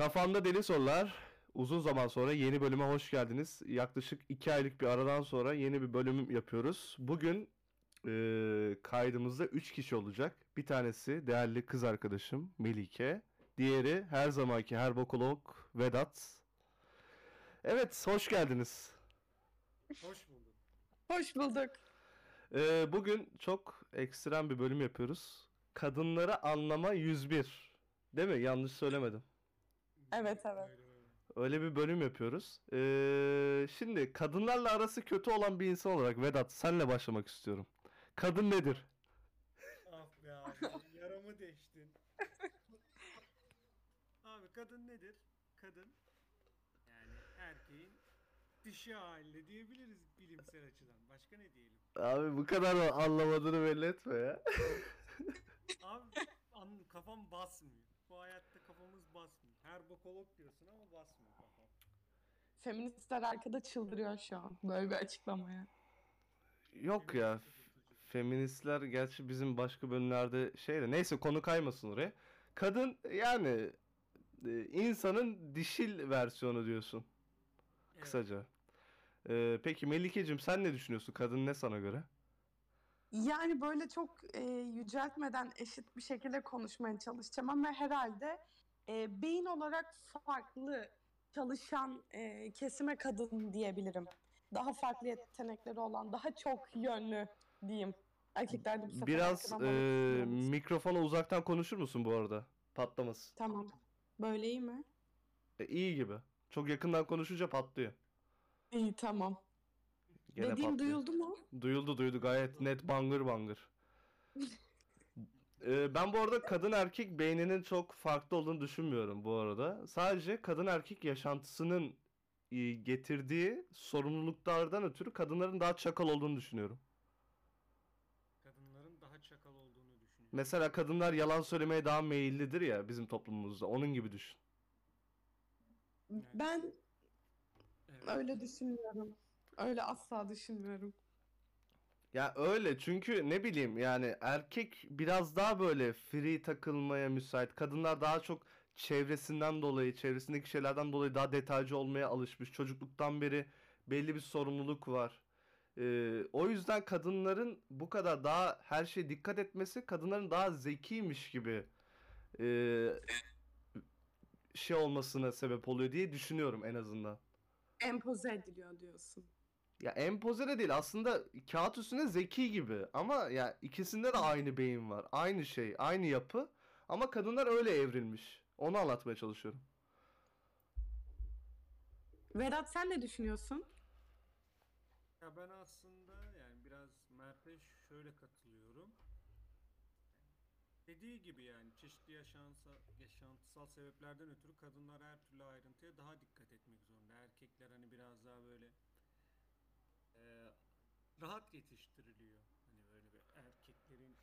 Kafamda Deli Sorular. Uzun zaman sonra yeni bölüme hoş geldiniz. Yaklaşık iki aylık bir aradan sonra yeni bir bölüm yapıyoruz. Bugün e, kaydımızda 3 kişi olacak. Bir tanesi değerli kız arkadaşım Melike. Diğeri her zamanki her bokolog Vedat. Evet, hoş geldiniz. Hoş bulduk. Hoş bulduk. E, bugün çok ekstrem bir bölüm yapıyoruz. Kadınları anlama 101. Değil mi? Yanlış söylemedim. Evet evet. Öyle bir bölüm yapıyoruz. Ee, şimdi kadınlarla arası kötü olan bir insan olarak Vedat senle başlamak istiyorum. Kadın nedir? Ah be abi yaramı deştin. abi kadın nedir? Kadın yani erkeğin dişi hali diyebiliriz bilimsel açıdan. Başka ne diyelim? Abi bu kadar da anlamadığını belli etme ya. Abi an, kafam basmıyor. Bu hayatta kafamız basmıyor. Her bokolog diyorsun ama basmıyor kafam. Feministler arkada çıldırıyor şu an böyle bir açıklamaya. Yok ya. Feministler gerçi bizim başka bölümlerde şeyde. Neyse konu kaymasın oraya. Kadın yani e, insanın dişil versiyonu diyorsun Evet. kısaca. Ee, peki Melikeciğim sen ne düşünüyorsun? Kadın ne sana göre? Yani böyle çok e, yüceltmeden eşit bir şekilde konuşmaya çalışacağım ama herhalde e, beyin olarak farklı çalışan e, kesime kadın diyebilirim. Daha farklı yetenekleri olan, daha çok yönlü diyeyim. Erkeklerde bu sefer Biraz e, mikrofona uzaktan konuşur musun bu arada? Patlamasın. Tamam. Böyle iyi mi? E, iyi gibi. Çok yakından konuşunca patlıyor. İyi tamam. Gene Dediğim patlıyor. duyuldu mu? Duyuldu duyuldu gayet net bangır bangır. E, ben bu arada kadın erkek beyninin çok farklı olduğunu düşünmüyorum bu arada. Sadece kadın erkek yaşantısının e, getirdiği sorumluluklardan ötürü kadınların daha çakal olduğunu düşünüyorum. Kadınların daha çakal olduğunu düşünüyorum. Mesela kadınlar yalan söylemeye daha meyillidir ya bizim toplumumuzda. Onun gibi düşün. Ben Evet. öyle düşünmüyorum. Öyle asla düşünmüyorum. Ya öyle çünkü ne bileyim yani erkek biraz daha böyle free takılmaya müsait. Kadınlar daha çok çevresinden dolayı, çevresindeki şeylerden dolayı daha detaycı olmaya alışmış. Çocukluktan beri belli bir sorumluluk var. Ee, o yüzden kadınların bu kadar daha her şeye dikkat etmesi kadınların daha zekiymiş gibi e, şey olmasına sebep oluyor diye düşünüyorum en azından. Empoze ediliyor diyorsun. Ya empoze de değil aslında kağıt üstünde zeki gibi ama ya ikisinde de aynı beyin var. Aynı şey, aynı yapı ama kadınlar öyle evrilmiş. Onu anlatmaya çalışıyorum. Vedat sen ne düşünüyorsun? Ya ben aslında yani biraz Mert'e şöyle katılıyorum. Dediği gibi yani çeşitli yaşansa, yaşantısal sebeplerden ötürü kadınlar her türlü ayrıntıya daha dikkat etmek zorunda. Erkekler hani biraz daha böyle e, rahat yetiştiriliyor. Hani böyle bir erkeklerin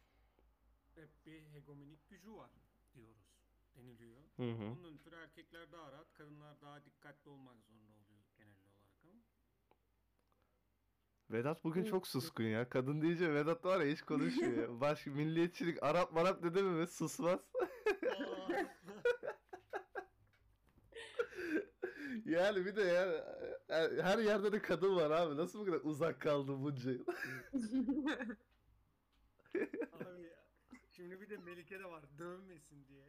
hep bir hegemonik gücü var diyoruz deniliyor. Hı hı. Bunun ötürü erkekler daha rahat, kadınlar daha dikkatli olmak zorunda oluyor genel olarak ama. Vedat bugün çok suskun ya. Kadın deyince Vedat var ya hiç konuşmuyor. Baş milliyetçilik Arap marap dedi mi susmaz. Yani bir de ya her- her yerde de kadın var abi. Nasıl bu kadar uzak kaldı bunca yıl? Abi ya. Şimdi bir de Melike de var dövmesin diye.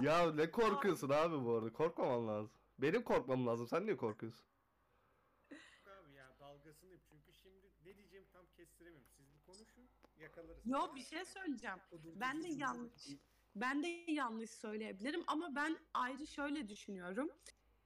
ya ne korkuyorsun abi bu arada? Korkmaman lazım. Benim korkmam lazım. Sen niye korkuyorsun? Abi ya dalgasını yap. Çünkü şimdi ne diyeceğimi tam kestiremiyorum. Siz bir konuşun yakalarız. Yo bir şey söyleyeceğim. Ben de yanlış ben de yanlış söyleyebilirim ama ben ayrı şöyle düşünüyorum.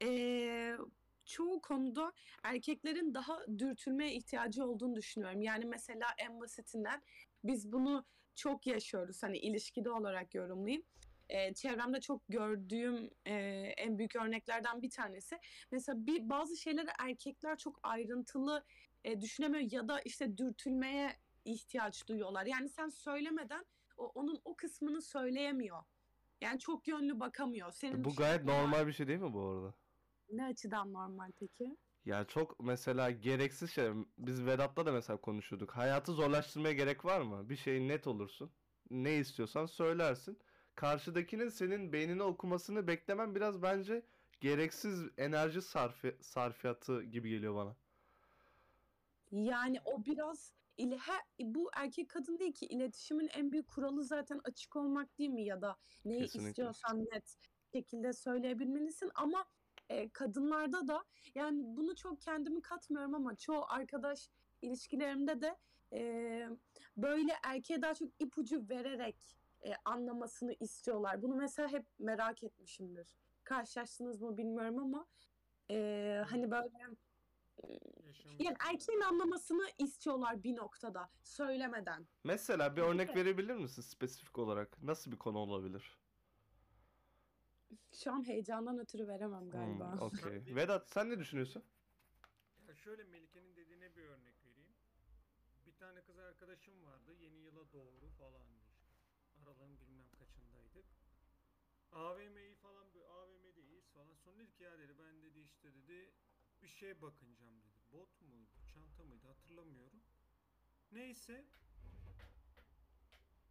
Ee, çoğu konuda erkeklerin daha dürtülmeye ihtiyacı olduğunu düşünüyorum. Yani mesela en basitinden biz bunu çok yaşıyoruz. Hani ilişkide olarak yorumlayayım. Ee, çevremde çok gördüğüm e, en büyük örneklerden bir tanesi. Mesela bir bazı şeyleri erkekler çok ayrıntılı e, düşünemiyor ya da işte dürtülmeye ihtiyaç duyuyorlar. Yani sen söylemeden o, onun o kısmını söyleyemiyor. Yani çok yönlü bakamıyor. Senin Bu gayet normal bir şey değil mi bu arada? Ne açıdan normal peki? Ya çok mesela gereksiz şey. Biz Vedat'la da mesela konuşuyorduk. Hayatı zorlaştırmaya gerek var mı? Bir şey net olursun. Ne istiyorsan söylersin. karşıdakinin senin beynini okumasını beklemen biraz bence gereksiz enerji sarfi sarfiyatı gibi geliyor bana. Yani o biraz ile he, bu erkek kadın değil ki iletişimin en büyük kuralı zaten açık olmak değil mi ya da neyi Kesinlikle. istiyorsan net şekilde söyleyebilmelisin ama e, kadınlarda da yani bunu çok kendimi katmıyorum ama çoğu arkadaş ilişkilerimde de e, böyle erkeğe daha çok ipucu vererek e, anlamasını istiyorlar. Bunu mesela hep merak etmişimdir. Karşılaştınız mı bilmiyorum ama e, hani böyle Yaşamış yani erkeğin anlamasını istiyorlar bir noktada söylemeden. Mesela bir örnek verebilir misin spesifik olarak? Nasıl bir konu olabilir? Şu an heyecandan ötürü veremem Hmm, galiba. okey. Tabii. Vedat sen ne düşünüyorsun? Ya şöyle Melike'nin dediğine bir örnek vereyim. Bir tane kız arkadaşım vardı. Yeni yıla doğru falandı işte. Aralığın bilmem kaçındaydık. AVM'yi falan AVM'deyiz falan. Sonra dedi ki ya dedi ben dedi işte dedi bir şeye bakınacağım dedi. Bot muydu? Çanta mıydı? Hatırlamıyorum. Neyse.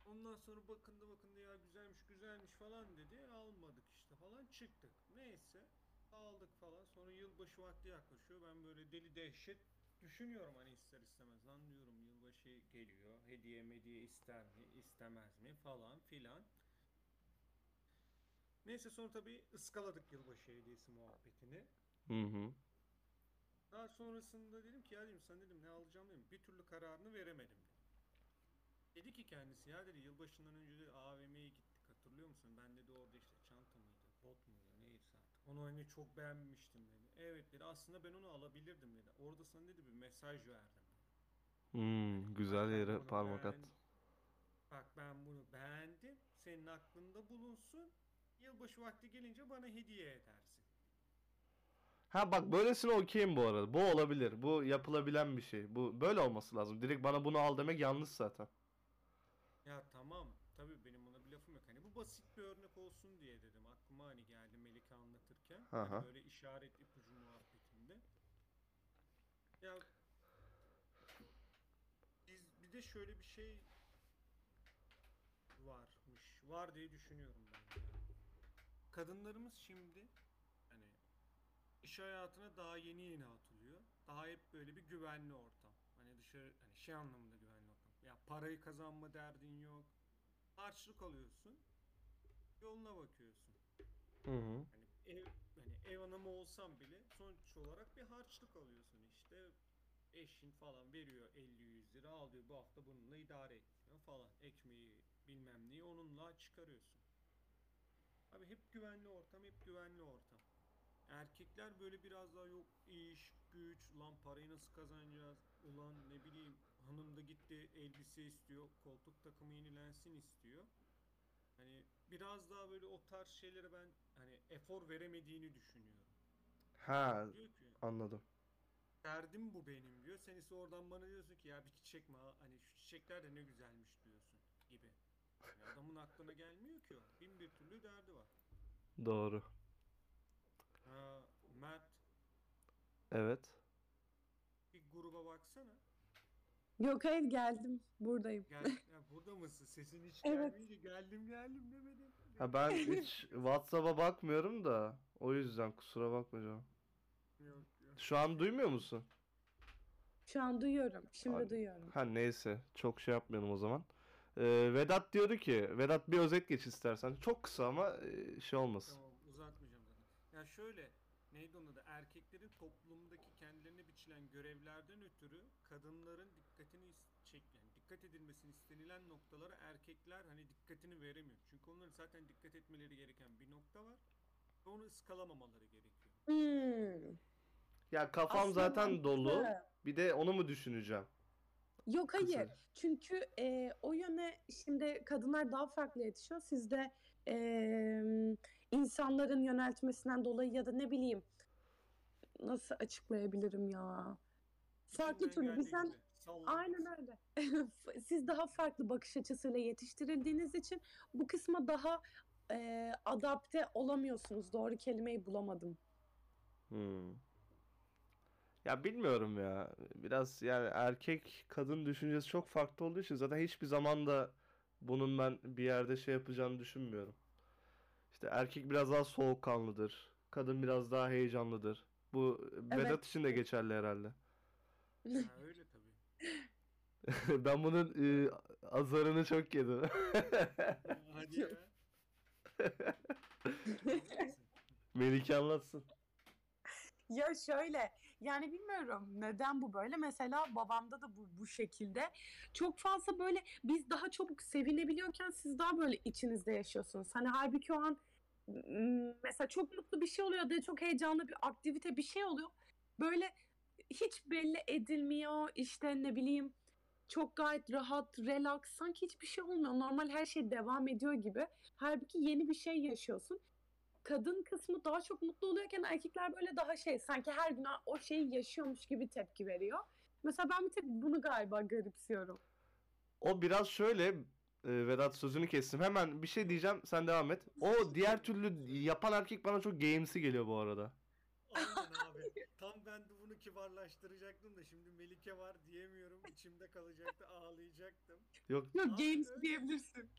Ondan sonra bakındı bakındı ya güzelmiş güzelmiş falan dedi. Almadık işte falan çıktık. Neyse. Aldık falan. Sonra yılbaşı vakti yaklaşıyor. Ben böyle deli dehşet düşünüyorum hani ister istemez. Lan diyorum yılbaşı geliyor. Hediye mediye ister mi istemez mi falan filan. Neyse sonra tabii ıskaladık yılbaşı hediyesi muhabbetini. Hı hı. Daha sonrasında dedim ki ya dedim sen dedim ne alacağım dedim. Bir türlü kararını veremedim. Dedi ki kendisi ya dedi yılbaşından önce de AVM'ye gittik hatırlıyor musun? Ben dedi orada işte çanta mıydı, bot muydu neyse artık. Onu hani çok beğenmiştim dedi. Evet dedi aslında ben onu alabilirdim dedi. Orada sana dedi bir mesaj verdim. Hmm, güzel Bak ben yere bunu parmak at. beğen- Bak ben bunu beğendim. Senin aklında bulunsun. Yılbaşı vakti gelince bana hediye edersin. Ha bak böylesine okeyim bu arada. Bu olabilir. Bu yapılabilen bir şey. Bu böyle olması lazım. Direkt bana bunu al demek yanlış zaten. Ya tamam. Tabii benim ona bir lafım yok. Hani bu basit bir örnek olsun diye dedim. Aklıma hani geldi Melike anlatırken. Hı Hani hı. böyle işaret ipucu muhabbetinde. Ya biz bir de şöyle bir şey varmış. Var diye düşünüyorum ben. ya. Kadınlarımız şimdi hani iş hayatına daha yeni yeni atılıyor. Daha hep böyle bir güvenli ortam. Hani dışarı hani şey anlamında parayı kazanma derdin yok. Harçlık alıyorsun. Yoluna bakıyorsun. Hı hı. Hani ev hani ev hanımı olsam bile sonuç olarak bir harçlık alıyorsun işte. Eşin falan veriyor 50-100 lira alıyor bu hafta bununla idare etmiyor falan. Ekmeği bilmem neyi onunla çıkarıyorsun. Abi hep güvenli ortam, hep güvenli ortam. Erkekler böyle biraz daha yok iş, güç, lan parayı nasıl kazanacağız? Ulan ne bileyim hanım da gitti elbise istiyor, koltuk takımı yenilensin istiyor. Hani biraz daha böyle o tarz şeylere ben hani efor veremediğini düşünüyorum. Ha Diyor ki anladım. derdim bu benim diyor. Sen ise oradan bana diyorsun ki ya bir çiçek mi? Hani şu çiçekler de ne güzelmiş diyorsun gibi. Yani adamın aklına gelmiyor ki o. Bin bir türlü derdi var. Doğru. Ha, Mert Evet. bir gruba baksana. Yok hayır geldim buradayım. Gel, ya burada mısın? Sesin hiç Evet. gelmeyince geldim geldim demedim. Ha ben hiç WhatsApp'a bakmıyorum da o yüzden kusura bakma canım. Yok yok. Şu an duymuyor musun? Şu an duyuyorum. Şimdi Abi, duyuyorum. Ha neyse çok şey yapmayalım o zaman. Ee, Vedat diyordu ki Vedat bir özet geç istersen. Çok kısa ama e, şey olmasın. Tamam uzatmayacağım zaten. Ya şöyle neydi onun adı? Erkeklerin toplumdaki kendilerine biçilen görevlerden ötürü kadınların dikkatini çek yani dikkat edilmesini istenilen noktalara erkekler hani dikkatini veremiyor. Çünkü onların zaten dikkat etmeleri gereken bir nokta var. Ve onu ıskalamamaları gerekiyor. Hmm. Ya kafam Aslında zaten dolu. Bir de onu mu düşüneceğim? Yok hayır. Kısaca. Çünkü e, o yöne şimdi kadınlar daha farklı yetişiyor. Sizde e, insanların yöneltmesinden dolayı ya da ne bileyim nasıl açıklayabilirim ya? Farklı türlü. gibi salla Aynen öyle. Siz daha farklı bakış açısıyla yetiştirildiğiniz için bu kısma daha e, adapte olamıyorsunuz. Doğru kelimeyi bulamadım. Hmm. Ya bilmiyorum ya. Biraz yani erkek kadın düşüncesi çok farklı olduğu için zaten hiçbir zaman da Bunun ben bir yerde şey yapacağını düşünmüyorum. İşte erkek biraz daha soğukkanlıdır. Kadın biraz daha heyecanlıdır. Bu Vedat Evet. için de geçerli herhalde. Ha, öyle tabii. Ben bunun e, azarını çok yedim. Hadi ya. Melike anlatsın. Ya şöyle yani bilmiyorum neden bu böyle. Mesela babamda da bu bu şekilde. Çok fazla böyle biz daha çabuk sevinebiliyorken siz daha böyle içinizde yaşıyorsunuz. Hani halbuki o an mesela çok mutlu bir şey oluyor da çok heyecanlı bir aktivite bir şey oluyor. Böyle hiç belli edilmiyor. İşte ne bileyim çok gayet rahat, relax, sanki hiçbir şey olmuyor. Normal her şey devam ediyor gibi. Halbuki yeni bir şey yaşıyorsun. Kadın kısmı daha çok mutlu oluyorken erkekler böyle daha şey sanki her gün o şeyi yaşıyormuş gibi tepki veriyor. Mesela ben bir tek bunu galiba garipsiyorum. O biraz şöyle e, Vedat sözünü kestim. Hemen bir şey diyeceğim. Sen devam et. O diğer türlü yapan erkek bana çok games'i geliyor bu arada. Aynen abi. Tam ben de bunu kibarlaştıracaktım da şimdi Melike var diyemiyorum. İçimde kalacaktı, ağlayacaktım. Yok Yok games diyebilirsin.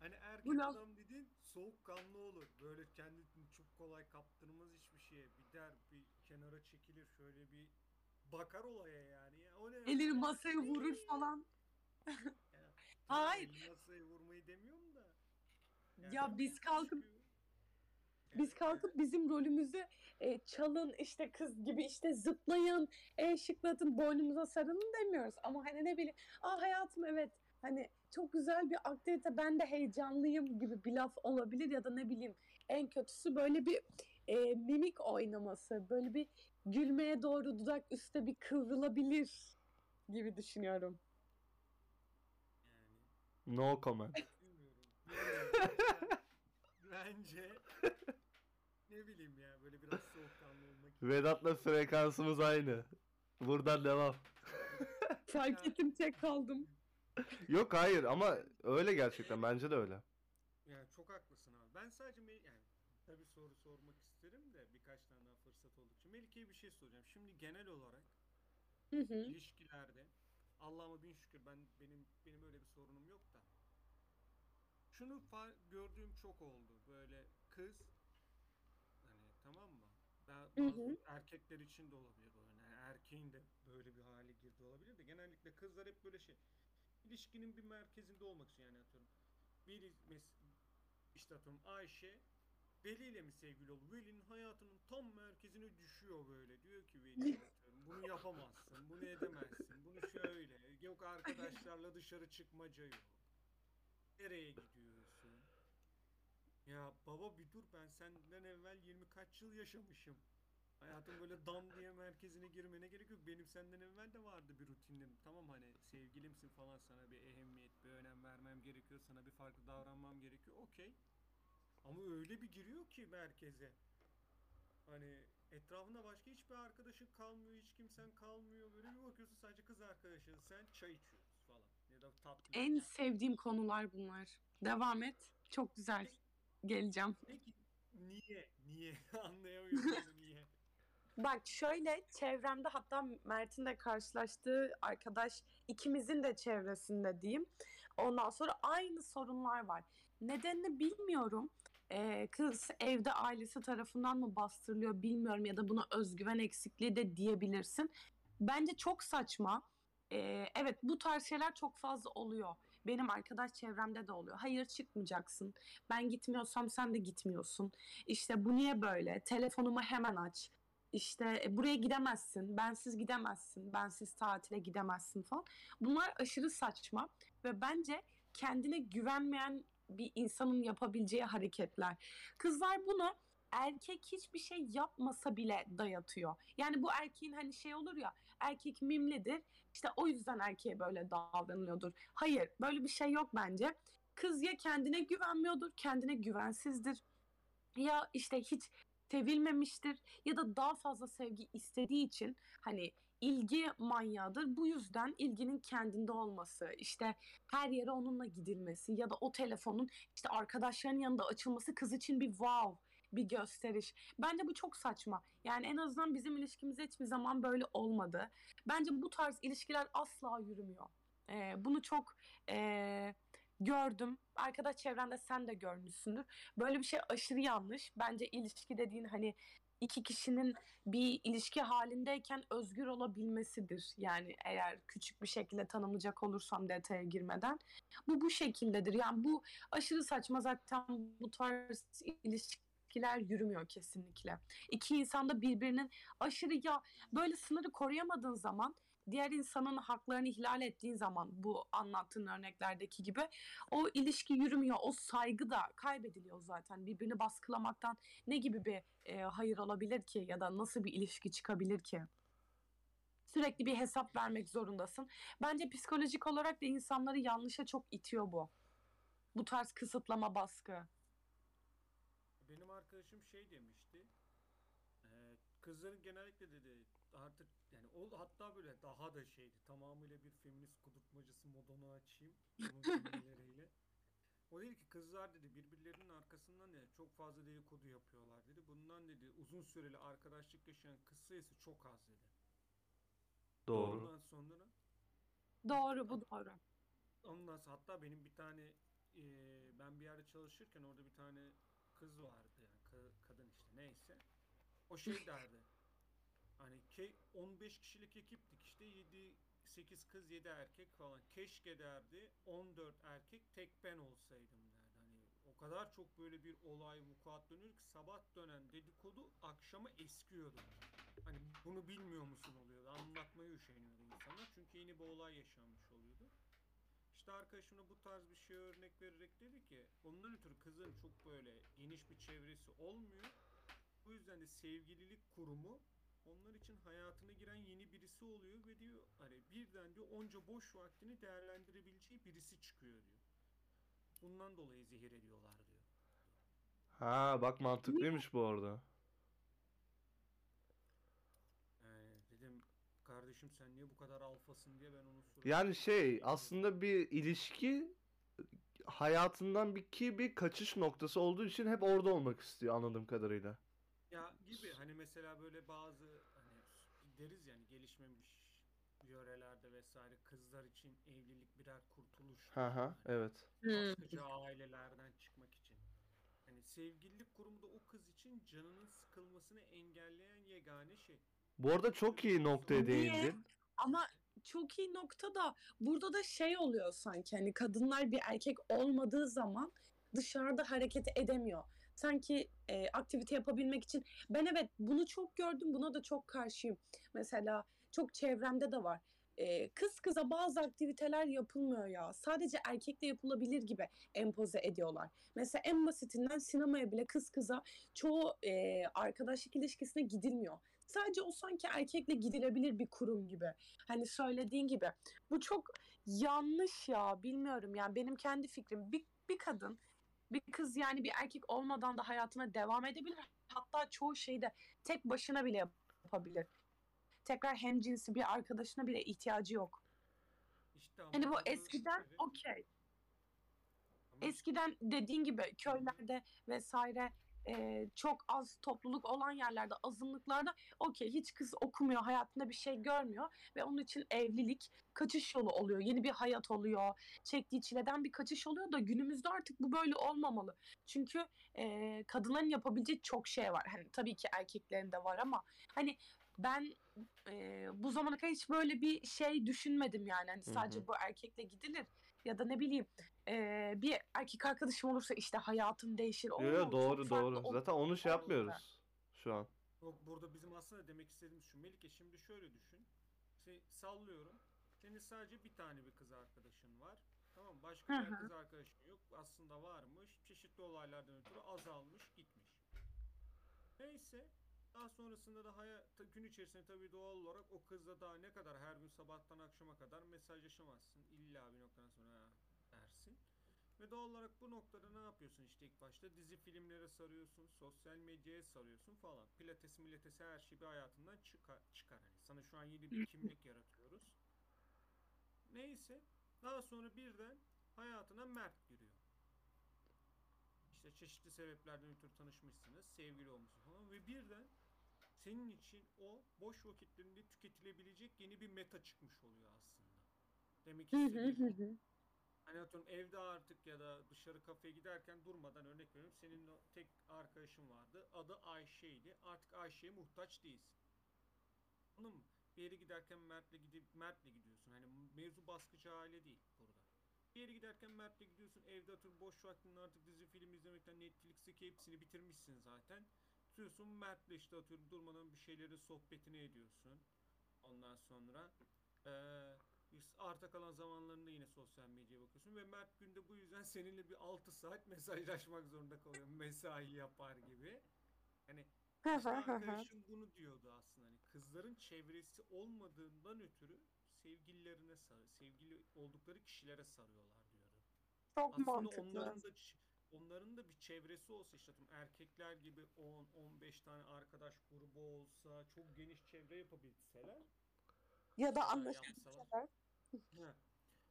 Hani erkek Bu adam dediğin soğukkanlı olur. Böyle kendini çok kolay kaptırmaz hiçbir şeye. Bir der, bir kenara çekilir, şöyle bir bakar olaya yani. Ya, o ne? Elini ya? masaya vurur falan. Ya, Hayır. elini masaya vurmayı demiyorum da. Ya biz kalkıp çıkıyor. Biz kalkıp bizim rolümüzü e, çalın işte kız gibi işte zıplayın, e, şıklatın, boynumuza sarılın demiyoruz. Ama hani ne bileyim, aa hayatım evet hani çok güzel bir aktivite ben de heyecanlıyım gibi bir laf olabilir ya da ne bileyim en kötüsü böyle bir e, mimik oynaması, böyle bir gülmeye doğru dudak üstte bir kıvrılabilir gibi düşünüyorum. Yani no comment. bilmiyorum. Bence ne bileyim ya böyle biraz soğukkanlı olmak Vedat'la frekansımız aynı. Buradan devam. Fark ettim tek kaldım. Yok hayır ama öyle gerçekten bence de öyle. Yani çok haklısın abi. Ben sadece Mel- yani tabii soru sormak isterim de birkaç tane daha fırsat oldukça. Melike'ye bir şey soracağım. Şimdi genel olarak Hı hı. ilişkilerde Allah'ıma bin şükür ben benim benim öyle bir sorunum yok da. Şunu fa- gördüğüm çok oldu. Böyle kız hani tamam mı? Ben Hı bazı hı. erkekler için de olabilir bu. Yani erkeğin de böyle bir hale girdi olabilir de genellikle kızlar hep böyle şey ilişkinin bir merkezinde olmak istiyor yani atıyorum. Mes- işte atıyorum Ayşe Veli ile mi sevgili oldu? Veli'nin hayatının tam merkezine düşüyor böyle. Diyor ki Veli atıyorum, bunu yapamazsın, bunu edemezsin, bunu şöyle. Yok arkadaşlarla dışarı çıkmaca yok. Nereye gidiyorsun? Ya baba bir dur ben senden evvel 20 kaç yıl yaşamışım. Hayatım böyle dam diye merkezine girmene gerek yok. Benim senden evvel de vardı bir rutinim. Tamam hani sevgilimsin falan sana bir ehemmiyet, bir önem vermem gerekiyor. Sana bir farklı davranmam gerekiyor. Okey. Ama öyle bir giriyor ki merkeze. Hani etrafında başka hiçbir arkadaşın kalmıyor, hiç kimsen kalmıyor. Böyle bir bakıyorsun sadece kız arkadaşın, sen çay içiyorsun falan. Ya da tatlı. En sevdiğim konular bunlar. Devam et. Çok güzel. Geleceğim. Peki niye? Niye? Anlayamıyorum. Bak şöyle çevremde hatta Mert'in de karşılaştığı arkadaş ikimizin de çevresinde diyeyim. Ondan sonra aynı sorunlar var. Nedenini bilmiyorum. Ee, kız evde ailesi tarafından mı bastırılıyor bilmiyorum ya da buna özgüven eksikliği de diyebilirsin. Bence çok saçma. Ee, evet bu tarz şeyler çok fazla oluyor. Benim arkadaş çevremde de oluyor. Hayır çıkmayacaksın. Ben gitmiyorsam sen de gitmiyorsun. İşte bu niye böyle? Telefonumu hemen aç. İşte e, buraya gidemezsin, bensiz gidemezsin, bensiz tatile gidemezsin falan. Bunlar aşırı saçma ve bence kendine güvenmeyen bir insanın yapabileceği hareketler. Kızlar bunu erkek hiçbir şey yapmasa bile dayatıyor. Yani bu erkeğin hani şey olur ya, erkek mimlidir. İşte o yüzden erkeğe böyle davranılıyordur. Hayır, böyle bir şey yok bence. Kız ya kendine güvenmiyordur, kendine güvensizdir. Ya işte hiç sevilmemiştir ya da daha fazla sevgi istediği için hani ilgi manyağıdır. Bu yüzden ilginin kendinde olması, işte her yere onunla gidilmesi ya da o telefonun işte arkadaşların yanında açılması kız için bir wow, bir gösteriş. Bence bu çok saçma. Yani en azından bizim ilişkimizde hiçbir zaman böyle olmadı. Bence bu tarz ilişkiler asla yürümüyor. Ee, bunu çok ee, gördüm. Arkadaş çevrende sen de görmüşsündür. Böyle bir şey aşırı yanlış. Bence ilişki dediğin hani iki kişinin bir ilişki halindeyken özgür olabilmesidir. Yani eğer küçük bir şekilde tanımlayacak olursam detaya girmeden. Bu bu şekildedir. Yani bu aşırı saçma zaten bu tarz ilişkiler yürümüyor kesinlikle. İki insan da birbirinin aşırı ya böyle sınırı koruyamadığın zaman diğer insanın haklarını ihlal ettiğin zaman bu anlattığın örneklerdeki gibi o ilişki yürümüyor. O saygı da kaybediliyor zaten. Birbirini baskılamaktan ne gibi bir e, hayır olabilir ki ya da nasıl bir ilişki çıkabilir ki? Sürekli bir hesap vermek zorundasın. Bence psikolojik olarak da insanları yanlışa çok itiyor bu. Bu tarz kısıtlama baskı. Benim arkadaşım şey demişti. eee, kızların genellikle dedi artık yani o hatta böyle daha da şeydi. Tamamıyla bir feminist kudurtmacısı modunu açayım. Onun cümleleriyle. O dedi ki kızlar dedi birbirlerinin arkasından dedi çok fazla dedikodu yapıyorlar dedi. Bundan dedi uzun süreli arkadaşlık yaşayan kız sayısı çok az dedi. Doğru. Ondan sonra Doğru bu doğru. Ondan sonra hatta benim bir tane eee, ben bir yerde çalışırken orada bir tane kız vardı yani ka- kadın işte neyse. O şey derdi. Hani ke 15 kişilik ekiptik işte 7 8 kız 7 erkek falan. Keşke derdi 14 erkek tek ben olsaydım derdi. Hani o kadar çok böyle bir olay vukuat dönüyor ki sabah dönen dedikodu akşama eskiyordu. Hani bunu bilmiyor musun oluyordu. Anlatmaya üşeniyordu insanlar. Çünkü yeni bir olay yaşanmış oluyordu. İşte arkadaşım da bu tarz bir şey örnek vererek dedi ki ondan ötürü kızın çok böyle geniş bir çevresi olmuyor. Bu yüzden de sevgililik kurumu onlar için hayatına giren yeni birisi oluyor ve diyor hani birden diyor onca boş vaktini değerlendirebileceği birisi çıkıyor diyor. Bundan dolayı zehir ediyorlar diyor. Ha bak mantıklıymış bu arada. Yani dedim kardeşim sen niye bu kadar alfasın diye ben onu soruyorum. Yani şey aslında bir ilişki hayatından bir ki bir kaçış noktası olduğu için hep orada olmak istiyor anladığım kadarıyla. Ya gibi hani mesela böyle bazı hani deriz yani gelişmemiş yörelerde vesaire kızlar için evlilik birer kurtuluş. Ha ha evet. Baskıcı ailelerden çıkmak için. Hani sevgililik kurumu da o kız için canının sıkılmasını engelleyen yegane şey. Bu arada çok iyi noktaya Niye? değindin. Ama çok iyi nokta da burada da şey oluyor sanki hani kadınlar bir erkek olmadığı zaman dışarıda hareket edemiyor. Sanki e, aktivite yapabilmek için ben evet bunu çok gördüm buna da çok karşıyım. Mesela çok çevremde de var. E, kız kıza bazı aktiviteler yapılmıyor ya. Sadece erkekle yapılabilir gibi empoze ediyorlar. Mesela en basitinden sinemaya bile kız kıza çoğu e, arkadaşlık ilişkisine gidilmiyor. Sadece o sanki erkekle gidilebilir bir kurum gibi. Hani söylediğin gibi. Bu çok yanlış ya bilmiyorum yani benim kendi fikrim. Bir, bir kadın bir kız yani bir erkek olmadan da hayatına devam edebilir. Hatta çoğu şeyi de tek başına bile yapabilir. Tekrar hemcinsi bir arkadaşına bile ihtiyacı yok. İşte Hani bu eskiden okey. Eskiden dediğin gibi köylerde vesaire e, çok az topluluk olan yerlerde, azınlıklarda okey hiç kız okumuyor, hayatında bir şey görmüyor ve onun için evlilik kaçış yolu oluyor. Yeni bir hayat oluyor. Çektiği çileden bir kaçış oluyor da günümüzde artık bu böyle olmamalı. Çünkü e, kadınların yapabileceği çok şey var. Hani tabii ki erkeklerin de var ama hani ben e, bu zamana kadar hiç böyle bir şey düşünmedim yani. Hani sadece hı. bu erkekle gidilir ya da ne bileyim e, bir erkek arkadaşım olursa işte hayatım değişir. Yo, yo, doğru farklı doğru. olur. Zaten onu şey yapmıyoruz şu an. Yok burada bizim aslında demek istediğimiz şu. Melike şimdi şöyle düşün. Şey, sallıyorum. Senin sadece bir tane bir kız arkadaşın var. Tamam? Başka Hı bir kız arkadaşın yok. Aslında varmış. Çeşitli olaylardan ötürü azalmış gitmiş. Neyse. Daha sonrasında da hayat, gün içerisinde tabii doğal olarak o kızla daha ne kadar her gün sabahtan akşama kadar mesajlaşamazsın. İlla bir noktadan sonra "Ha," dersin. Ve doğal olarak bu noktada ne yapıyorsun işte ilk başta dizi filmlere sarıyorsun, sosyal medyaya sarıyorsun falan. Pilates milatesi her şey bir hayatından çıkar. çıkar. Hani sana şu an yeni bir kimlik yaratıyoruz. Neyse daha sonra birden hayatına Mert giriyor. İşte çeşitli sebeplerden ötürü tanışmışsınız, sevgili olmuşsunuz falan ve birden senin için o boş vakitlerinde tüketilebilecek yeni bir meta çıkmış oluyor aslında. Demek istediğim. Hani atıyorum evde artık ya da dışarı kafeye giderken durmadan örnek veriyorum. Senin tek arkadaşın vardı. Adı Ayşe'ydi. Artık Ayşe'ye muhtaç değilsin. Anladın mı? Bir yere giderken Mert'le gidip Mert'le gidiyorsun. Hani mevzu baskıcı aile değil burada. Bir yere giderken Mert'le gidiyorsun. Evde atıyorum boş vaktinde artık dizi film izlemekten Netflix'teki hepsini bitirmişsin zaten. Tutuyorsun Mert'le işte atıyorum durmadan bir şeyleri sohbetini ediyorsun. Ondan sonra eee arta kalan zamanlarında yine sosyal medyaya bakıyorsun ve Mert günde bu yüzden seninle bir 6 saat mesajlaşmak zorunda kalıyor. Mesai yapar gibi. Hani işte arkadaşım bunu diyordu aslında. Hani kızların çevresi olmadığından ötürü sevgililerine sarı, sevgili oldukları kişilere sarıyorlar diyordu. Çok Aslında mantıklı. onların da onların da bir çevresi olsa işte erkekler gibi 10 15 tane arkadaş grubu olsa, çok geniş çevre yapabilseler Ya da yapsalar. Ha.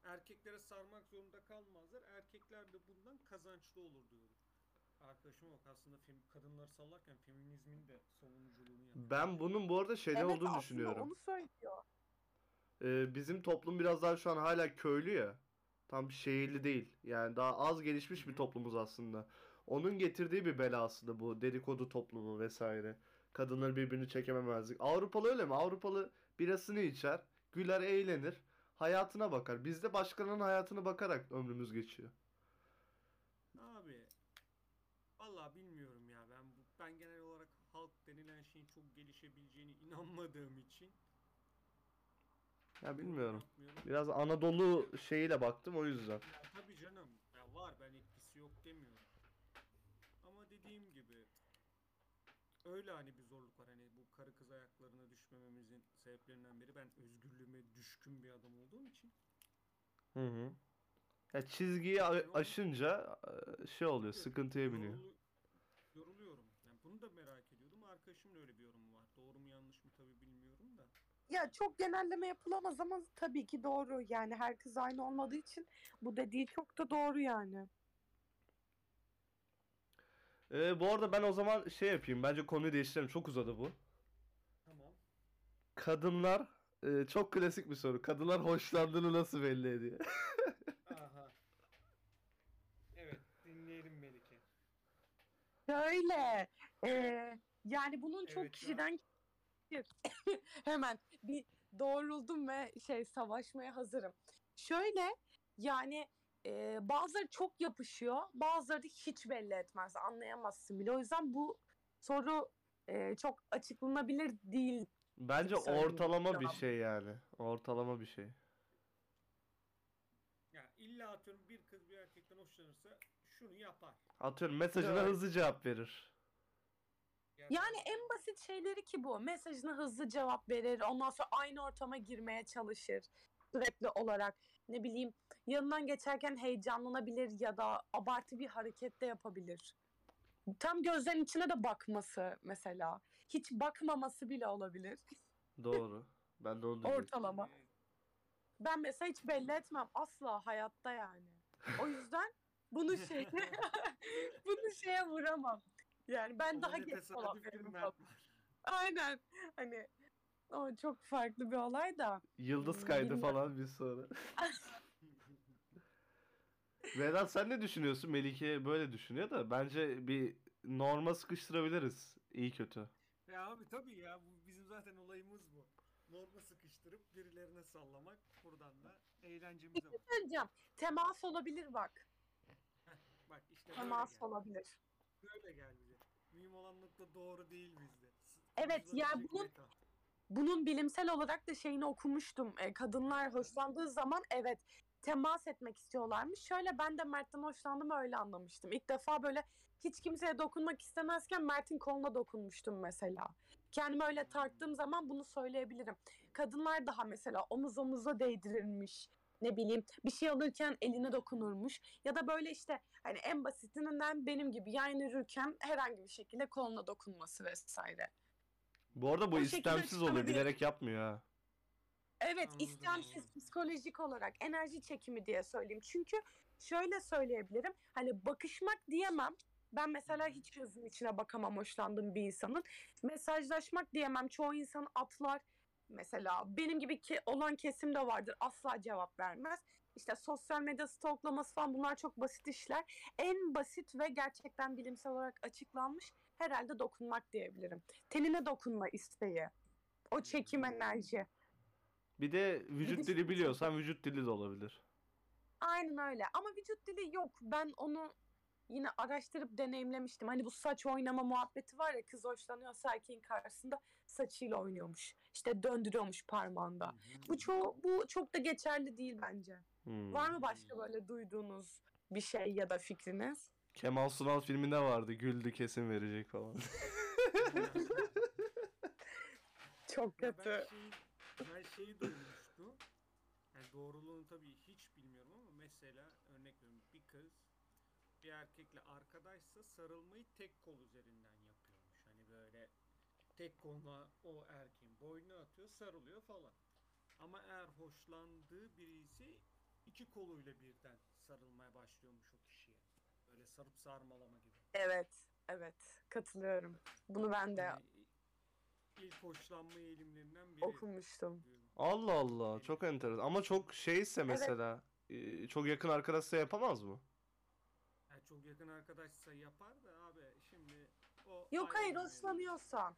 Erkeklere sarmak zorunda kalmazlar. Erkekler de bundan kazançlı olur diyordu. Arkadaşım bak aslında fem- kadınları sallarken feminizmin de savunuculuğunu yapıyor. Ben bunun bu arada şeyde Evet olduğunu aslında düşünüyorum. onu söylüyor. Ee, bizim toplum biraz daha şu an hala köylü ya. Tam şehirli değil. Yani daha az gelişmiş bir toplumuz aslında. Onun getirdiği bir bela aslında bu dedikodu toplumu vesaire. Kadınları birbirini çekememezlik. Avrupalı öyle mi? Avrupalı birasını içer, güler, eğlenir, hayatına bakar. Bizde başkalarının hayatına bakarak ömrümüz geçiyor. Abi vallahi bilmiyorum ya ben bu, ben genel olarak halk denilen şeyin çok gelişebileceğine inanmadığım için Ya bilmiyorum. Biraz Anadolu şeyiyle baktım o yüzden. Ya tabii canım. Ya var ben etkisi yok demiyorum. Ama dediğim gibi öyle hani bir zorluk var. Hani bu karı kız ayaklarına düşmememizin sebeplerinden biri ben özgürlüğüme düşkün bir adam olduğum için. Hı hı. Ya çizgiyi a- aşınca e, şey oluyor, sıkıntıya biniyor. Yorulu- yoruluyorum. Yani bunu da merak ediyordum. Arkadaşımın öyle bir yorumu var. Doğru mu yanlış mı tabii bilmiyorum da. Ya çok genelleme yapılamaz ama tabii ki doğru. Yani herkes aynı olmadığı için bu dediği çok da doğru yani. Ee, bu arada ben o zaman şey yapayım. Bence konuyu değiştirelim. Çok uzadı bu. Kadınlar e, çok klasik bir soru. Kadınlar hoşlandığını nasıl belli ediyor? Aha. Evet dinleyelim Melike. Şöyle. eee, yani bunun çok Evet kişiden hemen bir doğruldum ve şey savaşmaya hazırım. Şöyle yani eee bazıları çok yapışıyor, bazıları da hiç belli etmez, anlayamazsın bile. O yüzden bu soru eee, çok açıklanabilir değil. Bence Söyleyeyim. ortalama bir şey yani. Ortalama bir şey. Ya illa atıyorum bir kız bir erkekten hoşlanırsa şunu yapar. Atıyorum mesajına Evet. hızlı cevap verir. Yani en basit şeyleri ki bu. Mesajına hızlı cevap verir. Ondan sonra aynı ortama girmeye çalışır. Sürekli olarak. Ne bileyim yanından geçerken heyecanlanabilir ya da abartı bir hareket de yapabilir. Tam gözlerin içine de bakması mesela. Hiç bakmaması bile olabilir. Doğru. Ben de onu diyecektim. Ortalama. Ben mesela hiç belli etmem asla hayatta yani. O yüzden bunu şey bunu şeye vuramam. Yani ben daha Ona ne geç var. Aynen. Hani o çok farklı bir olay da. Yıldız Hmm, kaydı bilmiyorum. falan bir sonra. Vedat sen ne düşünüyorsun? Melike böyle düşünüyor da bence bir norma sıkıştırabiliriz. İyi kötü. Ya abi tabii ya bu bizim zaten olayımız bu. Norma sıkıştırıp birilerine sallamak buradan da eğlencemize bak. Söyleyeceğim. Temas olabilir bak. Bak işte böyle Temas gel. olabilir. Böyle gel bize. Mühim olan nokta doğru değil bizde. S- Evet, sonuçları ya çekmek bunun- al. Bunun bilimsel olarak da şeyini okumuştum. E, kadınlar hoşlandığı zaman evet temas etmek istiyorlarmış. Şöyle ben de Mert'ten hoşlandım öyle anlamıştım. İlk defa böyle hiç kimseye dokunmak istemezken Mert'in koluna dokunmuştum mesela. Kendimi öyle tarttığım zaman bunu söyleyebilirim. Kadınlar daha mesela omuz omuza değdirilmiş. Ne bileyim bir şey alırken eline dokunurmuş. Ya da böyle işte hani en basitinden benim gibi yan yürürken herhangi bir şekilde koluna dokunması vesaire. Bu arada bu O istemsiz oluyor. Bilerek yapmıyor ha. Evet, Anladım, istemsiz psikolojik olarak enerji çekimi diye söyleyeyim. Çünkü şöyle söyleyebilirim. Hani bakışmak diyemem. Ben mesela hiç gözünün içine bakamam hoşlandığım bir insanın. Mesajlaşmak diyemem. Çoğu insan atlar. mesela benim gibi ki olan kesim de vardır asla cevap vermez. İşte sosyal medya stalklaması falan bunlar çok basit işler. En basit ve gerçekten bilimsel olarak açıklanmış herhalde dokunmak diyebilirim. Tenine dokunma isteği. O çekim enerji. Bir de vücut dili biliyorsan vücut dili de olabilir. Aynen öyle. Ama vücut dili yok. Ben onu yine araştırıp deneyimlemiştim. Hani bu saç oynama muhabbeti var ya kız hoşlanıyorsa erkeğin karşısında saçıyla oynuyormuş. İşte döndürüyormuş parmağında. Bu çok bu çok da geçerli değil bence. Hmm. Var mı başka böyle duyduğunuz bir şey ya da fikriniz? Kemal Sunal filminde vardı. Güldü kesin verecek falan. Çok kötü. ben ben şeyi duymuştum. Yani doğruluğunu tabii hiç bilmiyorum ama mesela örnek veriyorum bir kız bir erkekle arkadaşsa sarılmayı tek kol üzerinden yapıyormuş. Hani böyle tek koluna o erkeğin boynuna atıyor sarılıyor falan. Ama eğer hoşlandığı biri ise iki koluyla birden sarılmaya başlıyormuş o kişiye. Böyle sarıp sarmalama gibi. Evet, evet. Katılıyorum. Bunu ben de Yani ilk hoşlanma eğilimlerinden biri. okumuştum. Allah Allah çok enteresan. Ama çok şeyse mesela e, çok yakın arkadaşsa yapamaz mı? Yani çok yakın arkadaşsa yapar da abi şimdi o Yok ayrı hayır bir mevzu. hoşlanıyorsa.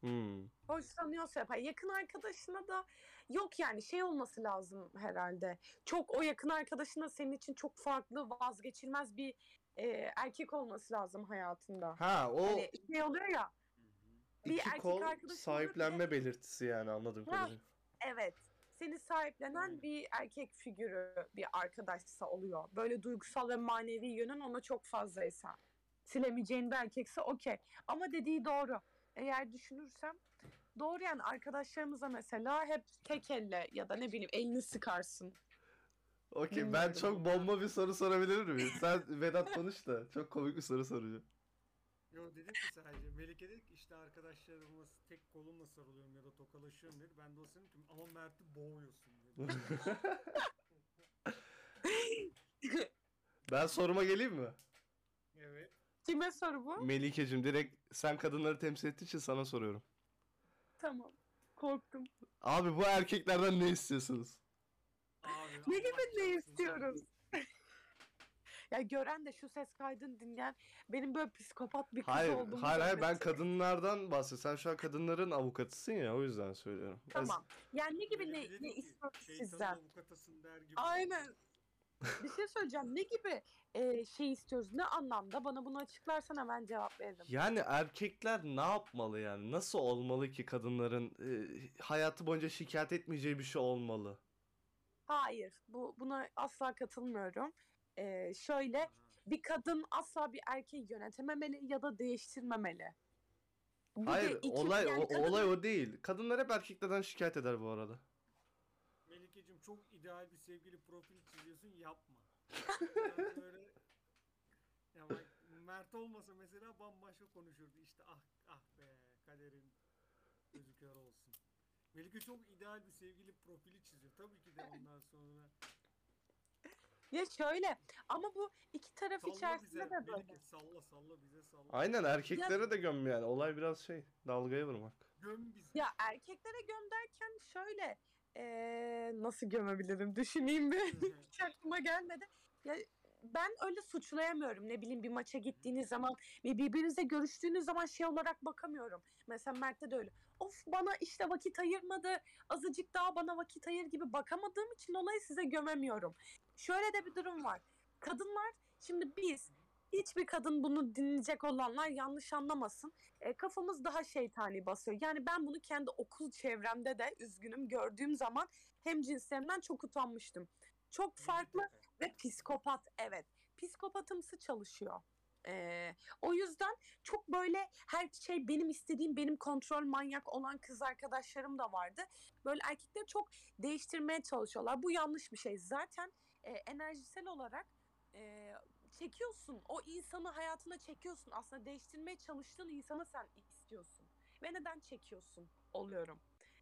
Hmm. Hoşlanıyorsa yapar. Yakın arkadaşına da yok yani şey olması lazım herhalde. Çok o yakın arkadaşına senin için çok farklı vazgeçilmez bir e, erkek olması lazım hayatında. Ha o Hani şey oluyor ya Hı hı. bir iki erkek kol arkadaşın olur, bir de- sahiplenme belirtisi yani anladım Ha. kadarıyla. Evet seni sahiplenen Aynen. bir erkek figürü bir arkadaşsa oluyor. Böyle duygusal ve manevi yönün ona çok fazlaysa. Silemeyeceğin bir erkekse okey. Ama dediği doğru. Eğer düşünürsem doğru yani arkadaşlarımıza mesela hep tek elle ya da ne bileyim elini sıkarsın. Okey ben çok bomba bir soru sorabilir miyim? Sen Vedat konuş da çok komik bir soru soracağım. Yo dedim ki sadece Melike dedi ki işte arkadaşlarımla tek kolumla sarılıyorum ya da tokalaşıyorum dedi. Ben de o senin dedim ama Mert'i boğuyorsun dedi. Ben soruma geleyim mi? evet. Kime soru bu? Melikeciğim direkt sen kadınları temsil ettiğin için sana soruyorum. Tamam. Korktum. Abi bu erkeklerden ne istiyorsunuz? Abi, Ne gibi ne istiyoruz? Ya gören de şu ses kaydını dinleyen benim böyle psikopat bir kız Hayır, olduğumu hayır, hayır ben kadınlardan bahsediyorum. Sen şu an kadınların avukatısın ya o yüzden söylüyorum. Tamam. Yani ne gibi ne, dedi ne şeytanın sizden? avukatasın der gibi. Aynen. Bir şey söyleyeceğim. Ne gibi e, şey istiyoruz? Ne anlamda? Bana bunu açıklarsan hemen cevap veririm. Yani erkekler ne yapmalı yani? Nasıl olmalı ki kadınların e, hayatı boyunca şikayet etmeyeceği bir şey olmalı? Hayır. Bu buna asla katılmıyorum. E, şöyle Aha. bir kadın asla bir erkeği yönetememeli ya da değiştirmemeli. Da Hayır, iki- olay yani o, kadın- olay o değil. Kadınlar hep erkeklerden şikayet eder bu arada. Melike'cim çok ideal bir sevgili profili çiziyorsun yapma. Yani böyle ya bak Mert olmasa mesela bambaşka konuşurdu işte ah ah be kaderin gözü kör olsun. Melike çok ideal bir sevgili profili çiziyor. Tabii ki de ondan sonra Ya şöyle ama bu iki taraf salla içerisinde bize de böyle. Melike salla salla bize salla. Aynen erkeklere de göm yani. Olay biraz şey, dalgaya vurmak. Göm bizi. Ya erkeklere göm derken şöyle eee, nasıl gömebilirim düşüneyim bir hiç aklıma gelmedi. Ya ben öyle suçlayamıyorum ne bileyim bir maça gittiğiniz zaman ve birbirinizle görüştüğünüz zaman şey olarak bakamıyorum. Mesela Mert'te de öyle. Of bana işte vakit ayırmadı azıcık daha bana vakit ayır gibi bakamadığım için olayı size gömemiyorum. Şöyle de bir durum var. Kadınlar şimdi biz hiçbir kadın bunu dinleyecek olanlar yanlış anlamasın e, kafamız daha şeytani basıyor. Yani ben bunu kendi okul çevremde de üzgünüm gördüğüm zaman hem cinslerimden çok utanmıştım. Çok farklı ve psikopat evet. Psikopatımsı çalışıyor. Ee, o yüzden çok böyle her şey benim istediğim benim kontrol manyak olan kız arkadaşlarım da vardı. Böyle erkekleri çok değiştirmeye çalışıyorlar. Bu yanlış bir şey. Zaten e, enerjisel olarak e, çekiyorsun. O insanı hayatına çekiyorsun. Aslında değiştirmeye çalıştığın insanı sen istiyorsun. Ve neden çekiyorsun oluyorum.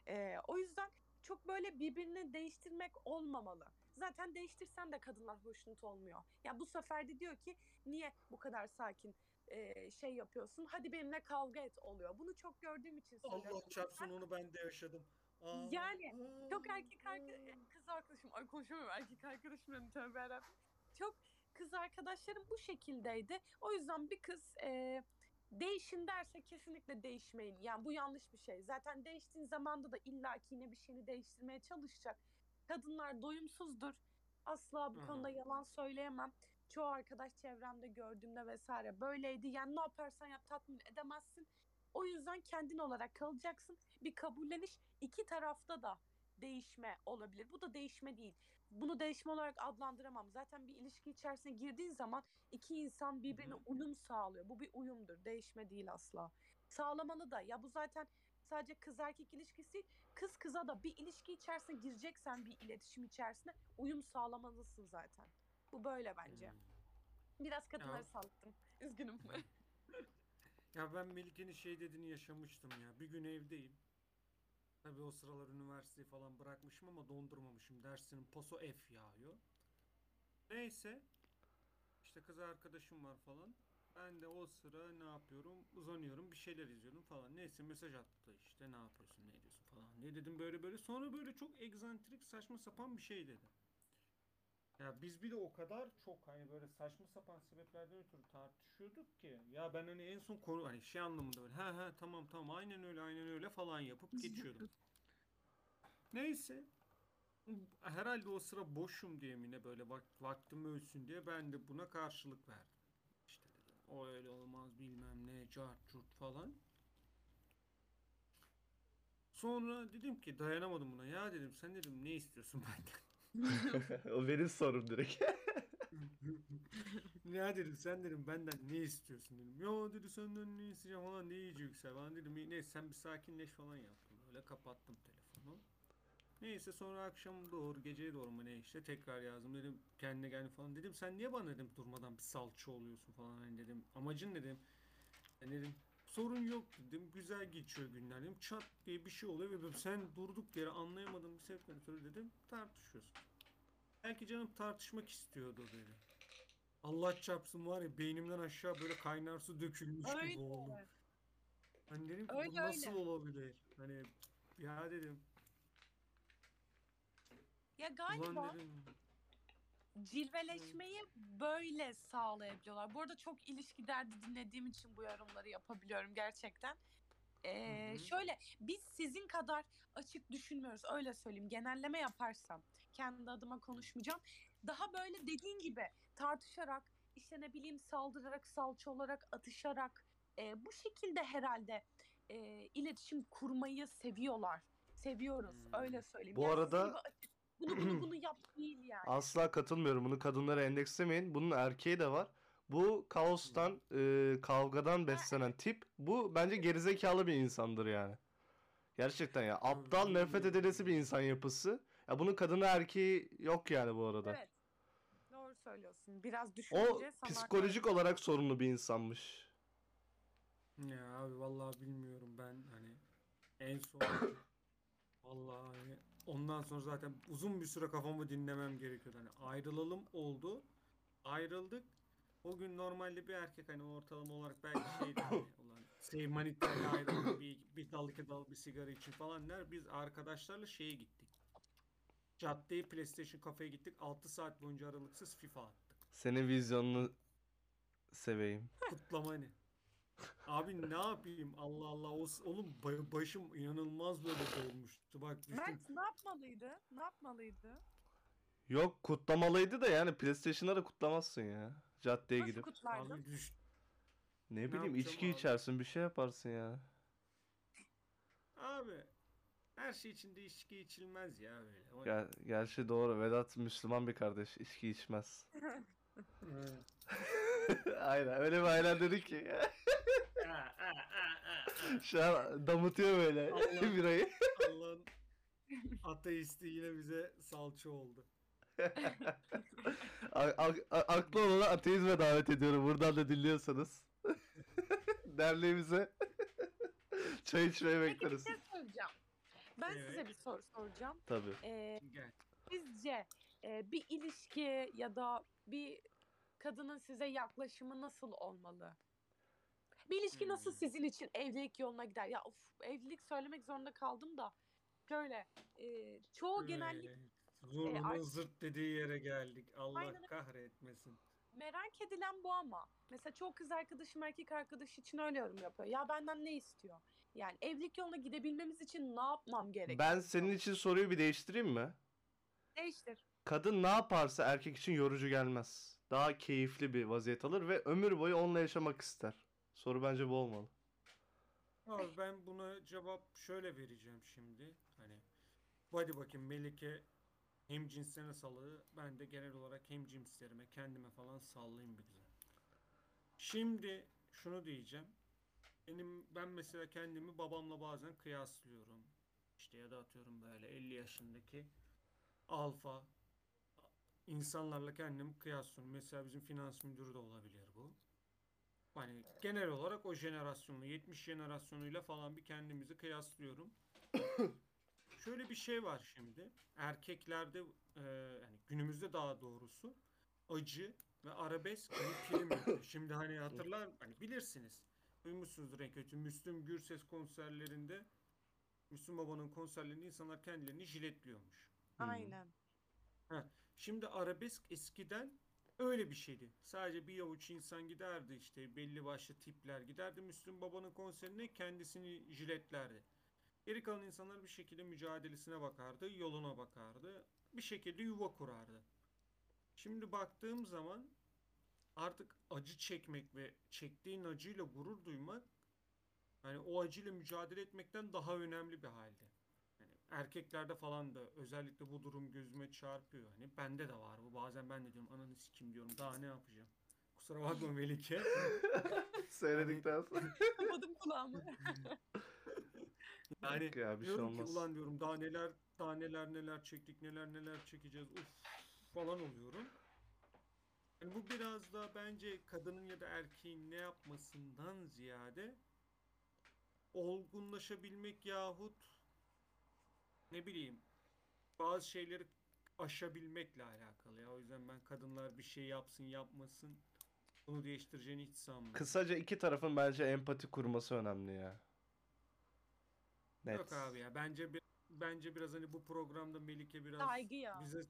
Ee, o yüzden çok böyle birbirini değiştirmek olmamalı. Zaten değiştirsen de kadınlar hoşnut olmuyor. Ya bu sefer de diyor ki niye bu kadar sakin e, şey yapıyorsun? Hadi benimle kavga et oluyor. Bunu çok gördüğüm için söylüyorum. Allah çarpsın onu ben de yaşadım. Aa, Yani Çok erkek arka- kız arkadaşım, ay konuşamıyorum erkek arkadaşım benim tövbe yarabbim. Çok kız arkadaşlarım bu şekildeydi. O yüzden bir kız e, değişin derse kesinlikle değişmeyin. Yani bu yanlış bir şey. Zaten değiştiğin zamanda da illaki yine bir şeyini değiştirmeye çalışacak. Kadınlar doyumsuzdur. Asla bu konuda yalan söyleyemem. Çoğu arkadaş çevremde gördüğümde vesaire böyleydi. Yani ne yaparsan yap tatmin edemezsin. O yüzden kendin olarak kalacaksın. Bir kabulleniş iki tarafta da değişme olabilir. Bu da değişme değil. Bunu değişme olarak adlandıramam. Zaten bir ilişki içerisine girdiğin zaman iki insan birbirine uyum sağlıyor. Bu bir uyumdur. Değişme değil asla. Sağlamalı da. Ya bu zaten sadece kız erkek ilişkisi değil. Kız kıza da bir ilişki içerisine gireceksen bir iletişim içerisine uyum sağlamalısın zaten. Bu böyle bence. Hmm. Biraz kadınları Ya. salladım. Üzgünüm. Ya ben Melike'nin şey dediğini yaşamıştım ya. Bir gün evdeyim. Tabii o sıralar üniversiteyi falan bırakmışım ama dondurmamışım. Dersinin paso F yağıyor. Neyse. İşte kız arkadaşım var falan. Ben de o sıra ne yapıyorum? Uzanıyorum bir şeyler izliyorum falan. Neyse mesaj attı işte ne yapıyorsun ne ediyorsun falan. Ne dedim böyle böyle. Sonra böyle çok egzantrik saçma sapan bir şey dedi. Ya biz bir de o kadar çok hani böyle saçma sapan sebeplerden ötürü tartışıyorduk ki. Ya ben hani en son konu hani şey anlamında böyle ha ha tamam tamam aynen öyle aynen öyle falan yapıp geçiyordum. Neyse. Herhalde o sıra boşum diye mi ne böyle vak vaktim ölsün diye ben de buna karşılık verdim. O öyle olmaz bilmem ne cart curt falan. Sonra dedim ki dayanamadım buna. Ya dedim sen dedim ne istiyorsun benden? o benim sorum direkt. ya dedim sen dedim benden ne istiyorsun dedim. Ya dedi senden ne isteyeceğim falan ne yiyeceksen falan dedim. Neyse sen bir sakinleş falan yaptım. Öyle kapattım telefonu. Neyse sonra akşam doğru geceye doğru mu ne işte tekrar yazdım dedim kendine gel falan dedim sen niye bana dedim durmadan bir salça oluyorsun falan hani dedim amacın dedim yani dedim sorun yok dedim güzel geçiyor günler dedim çat diye bir şey oluyor ve ben- sen durduk yere anlayamadığım bir sebepten ötürü dedim tartışıyorsun. Belki canım tartışmak istiyordu dedi. Allah çarpsın var ya beynimden aşağı böyle kaynar su dökülmüş Öyle. gibi oldum. Hani dedim Öyle, nasıl öyle. olabilir? Hani ya dedim ya galiba cilveleşmeyi böyle sağlayabiliyorlar. Bu arada çok ilişki derdi dinlediğim için bu yorumları yapabiliyorum gerçekten. Ee, Hı hı. şöyle biz sizin kadar açık düşünmüyoruz öyle söyleyeyim genelleme yaparsam kendi adıma konuşmayacağım daha böyle dediğin gibi tartışarak işte ne bileyim saldırarak salça olarak atışarak e, bu şekilde herhalde e, iletişim kurmayı seviyorlar seviyoruz Hmm. öyle söyleyeyim Bu Yani arada- açık, bunu bunu bunu yap değil yani Asla katılmıyorum. Bunu kadınlara endekslemeyin. Bunun erkeği de var. Bu kaostan, e, kavgadan beslenen tip bu bence gerizekalı bir insandır yani. Gerçekten ya. Aptal, nefret edilesi bir insan yapısı. Ya bunun kadını erkeği yok yani bu arada. Evet. Doğru söylüyorsun. Biraz O düşününce sana psikolojik olarak sorunlu bir insanmış. Ya abi vallahi bilmiyorum ben hani en son vallahi hani ondan sonra zaten uzun bir süre kafamı dinlemem gerekiyordu. Hani ayrılalım oldu. Ayrıldık. O gün normalde bir erkek hani ortalama olarak belki şeydi hani şey manitayla ayrıldı bir, bir dal iki dal bir sigara için falan der. Biz arkadaşlarla şeye gittik. Caddeye PlayStation kafeye gittik. 6 saat boyunca aralıksız FIFA attık. Senin vizyonunu seveyim. Kutlama hani. Abi ne yapayım Allah Allah o, oğlum ba- başım inanılmaz böyle dolmuştu bak düştüm. Mert ne yapmalıydı? Ne yapmalıydı? Yok kutlamalıydı da yani PlayStation'da da kutlamazsın ya. Caddeye Nasıl gidip. kutlardın? Abi düş Ne bileyim yapacağım içki abi? içersin bir şey yaparsın ya. abi her şey için de içki içilmez ya böyle. O- Ger gerçi doğru. Vedat Müslüman bir kardeş. içki içmez. Evet. Aynen öyle bir aynen dedik ki. Şu an damıtıyor böyle Allah. birayı. Allah'ın ateisti yine bize salça oldu. A- a- a- aklı olana ateizme davet ediyorum. Buradan da dinliyorsanız. Derneğimize çay içmeye Peki bir bekleriz. şey soracağım. Ben size Evet. bir soru soracağım. Tabii. Ee, Gel. sizce e, bir ilişki ya da bir kadının size yaklaşımı nasıl olmalı? Bir ilişki nasıl Hmm. sizin için evlilik yoluna gider? Ya of, evlilik söylemek zorunda kaldım da şöyle e, çoğu genellik Evet. Zurnanın ar- zırt dediği yere geldik. Allah Aynen kahretmesin. merak edilen bu ama. Mesela çoğu kız arkadaşım erkek arkadaş için öyle yorum yapıyor. Ya benden ne istiyor? Yani evlilik yoluna gidebilmemiz için ne yapmam gerekiyor? Ben senin için soruyu bir değiştireyim mi? Değiştir. Kadın ne yaparsa erkek için yorucu gelmez. Daha keyifli bir vaziyet alır ve ömür boyu onunla yaşamak ister. Soru bence bu olmalı. Abi ben buna cevap şöyle vereceğim şimdi. Hani hadi bakayım Melike hem cinslerine salladı. Ben de genel olarak hem cinslerime kendime falan sallayayım bir güzel. Şimdi şunu diyeceğim. Benim ben mesela kendimi babamla bazen kıyaslıyorum. İşte ya da atıyorum böyle 50 yaşındaki alfa insanlarla kendimi kıyaslıyorum. Mesela bizim finans müdürü de olabilir bu. Hani genel olarak o jenerasyonla 70 jenerasyonuyla falan bir kendimizi kıyaslıyorum. Şöyle bir şey var şimdi. Erkeklerde e, yani günümüzde daha doğrusu acı ve arabesk hani prim. Şimdi hani hatırlar hani bilirsiniz. Duymuşsunuzdur en kötü Müslüm Gürses konserlerinde Müslüm Baba'nın konserlerinde insanlar kendilerini jiletliyormuş. Hı. Aynen. Şimdi arabesk eskiden öyle bir şeydi. Sadece bir avuç insan giderdi işte belli başlı tipler giderdi Müslüm Baba'nın konserine kendisini jiletlerdi. Geri kalan insanlar bir şekilde mücadelesine bakardı, yoluna bakardı. Bir şekilde yuva kurardı. Şimdi baktığım zaman artık acı çekmek ve çektiğin acıyla gurur duymak hani o acıyla mücadele etmekten daha önemli bir halde. Erkeklerde falan da özellikle bu durum gözüme çarpıyor. Hani bende de var bu. Bazen ben de diyorum ananı sikim diyorum. Daha ne yapacağım? Kusura bakma Melike. Seyredikten sonra. Kapadım kulağımı. Yani Yok ya bir şey diyorum ki olmaz. ulan diyorum daha neler daha neler neler çektik neler neler çekeceğiz uf falan oluyorum. Yani bu biraz da bence kadının ya da erkeğin ne yapmasından ziyade olgunlaşabilmek yahut ne bileyim bazı şeyleri aşabilmekle alakalı ya. O yüzden ben kadınlar bir şey yapsın yapmasın bunu değiştireceğini hiç sanmıyorum. Kısaca iki tarafın bence empati kurması önemli ya. Net. Yok abi ya bence bir, bence biraz hani bu programda Melike biraz Saygı ya. bize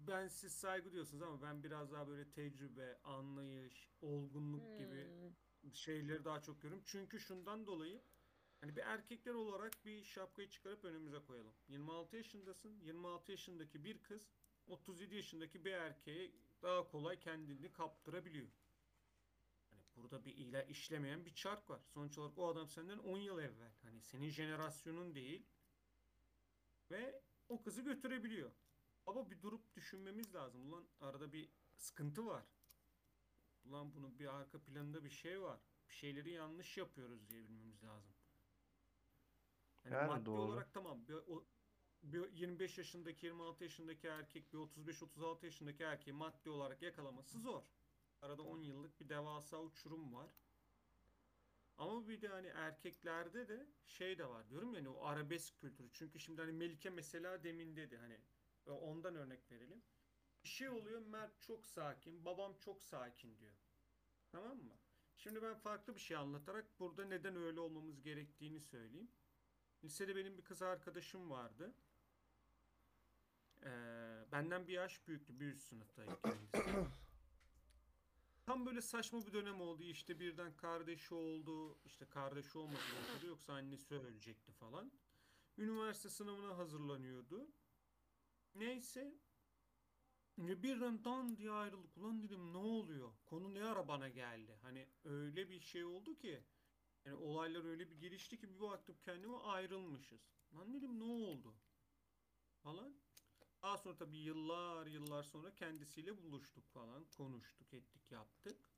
ben siz saygı diyorsunuz ama ben biraz daha böyle tecrübe, anlayış, olgunluk gibi Hmm. şeyleri daha çok görüyorum. Çünkü şundan dolayı hani bir erkekler olarak bir şapkayı çıkarıp önümüze koyalım. 26 yaşındasın. 26 yaşındaki bir kız 37 yaşındaki bir erkeğe daha kolay kendini kaptırabiliyor. Hani burada bir ile işlemeyen bir çark var. Sonuç olarak o adam senden 10 yıl evvel. Hani senin jenerasyonun değil. Ve o kızı götürebiliyor. Ama bir durup düşünmemiz lazım. Ulan arada bir sıkıntı var. Ulan bunun bir arka planında bir şey var. Bir şeyleri yanlış yapıyoruz diye bilmemiz lazım. Yani, Yani maddi doğru. olarak tamam. Bir, o, bir 25 yaşındaki 26 yaşındaki erkek bir 35-36 yaşındaki erkeği maddi olarak yakalaması zor. Arada 10 yıllık bir devasa uçurum var. Ama bir de hani erkeklerde de şey de var diyorum yani o arabesk kültürü. Çünkü şimdi hani Melike mesela demin dedi hani e, ondan örnek verelim. Bir şey oluyor Mert çok sakin, babam çok sakin diyor. Tamam mı? Şimdi ben farklı bir şey anlatarak burada neden öyle olmamız gerektiğini söyleyeyim. Lisede benim bir kız arkadaşım vardı. Ee, benden bir yaş büyüktü. Bir üst sınıftaydı kendisi. Tam böyle saçma bir dönem oldu. İşte birden kardeşi oldu. İşte kardeşi olmadı ortada yoksa annesi ölecekti falan. Üniversite sınavına hazırlanıyordu. Neyse. Birden dan diye ayrıldık. Ulan dedim ne oluyor? Konu ne ara bana geldi? Hani öyle bir şey oldu ki. Yani olaylar öyle bir gelişti ki bir baktım kendime ayrılmışız. Lan dedim ne oldu? Falan. Daha sonra tabii yıllar yıllar sonra kendisiyle buluştuk falan. Konuştuk, ettik, yaptık.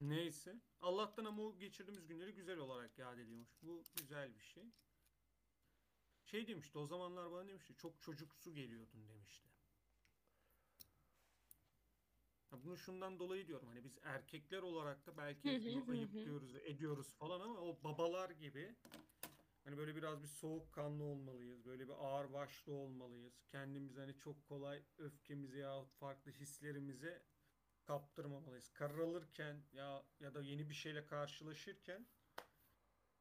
Neyse. Allah'tan ama o geçirdiğimiz günleri güzel olarak yad ediyormuş. Bu güzel bir şey. Şey demişti o zamanlar bana demişti çok çocuksu geliyordun demişti. Bunu şundan dolayı diyorum hani biz erkekler olarak da belki bunu ayıplıyoruz, ediyoruz falan ama o babalar gibi hani böyle biraz bir soğukkanlı olmalıyız. Böyle bir ağır başlı olmalıyız. Kendimizi hani çok kolay öfkemize ya farklı hislerimize kaptırmamalıyız. Karar alırken ya ya da yeni bir şeyle karşılaşırken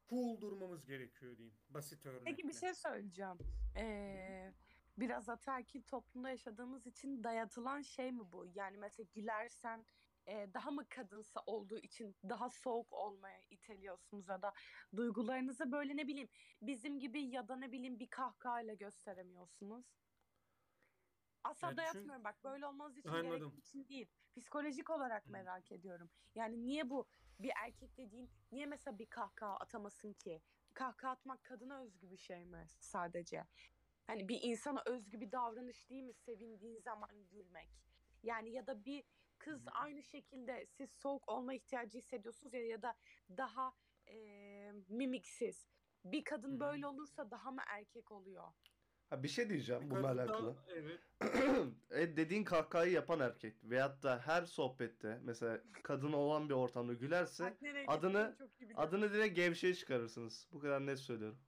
cool durmamız gerekiyor diyeyim. Basit örnekle. Peki bir şey söyleyeceğim. Ee, biraz ataerkil toplumda yaşadığımız için dayatılan şey mi bu? Yani mesela gülersen e, daha mı kadınsa olduğu için daha soğuk olmaya iteliyorsunuz ya da duygularınızı böyle ne bileyim bizim gibi ya da ne bileyim bir kahkahayla gösteremiyorsunuz. Asla Ya düşün- dayatmıyorum bak böyle olmanız için Anladım. gerektiği için değil. Psikolojik olarak Hı. merak ediyorum. Yani niye bu bir erkek dediğin niye mesela bir kahkaha atamasın ki? Kahkaha atmak kadına özgü bir şey mi sadece? Hani bir insana özgü bir davranış değil mi sevindiğin zaman gülmek? Yani ya da bir kız aynı şekilde siz soğuk olma ihtiyacı hissediyorsunuz ya ya da daha eee, mimiksiz. Bir kadın hı. böyle olursa daha mı erkek oluyor? Ha bir şey diyeceğim bununla Kadından- alakalı. Evet. e, dediğin kahkahayı yapan erkek veyahut da her sohbette mesela kadın olan bir ortamda gülerse adını- adını direkt gevşeye çıkarırsınız. Bu kadar net söylüyorum.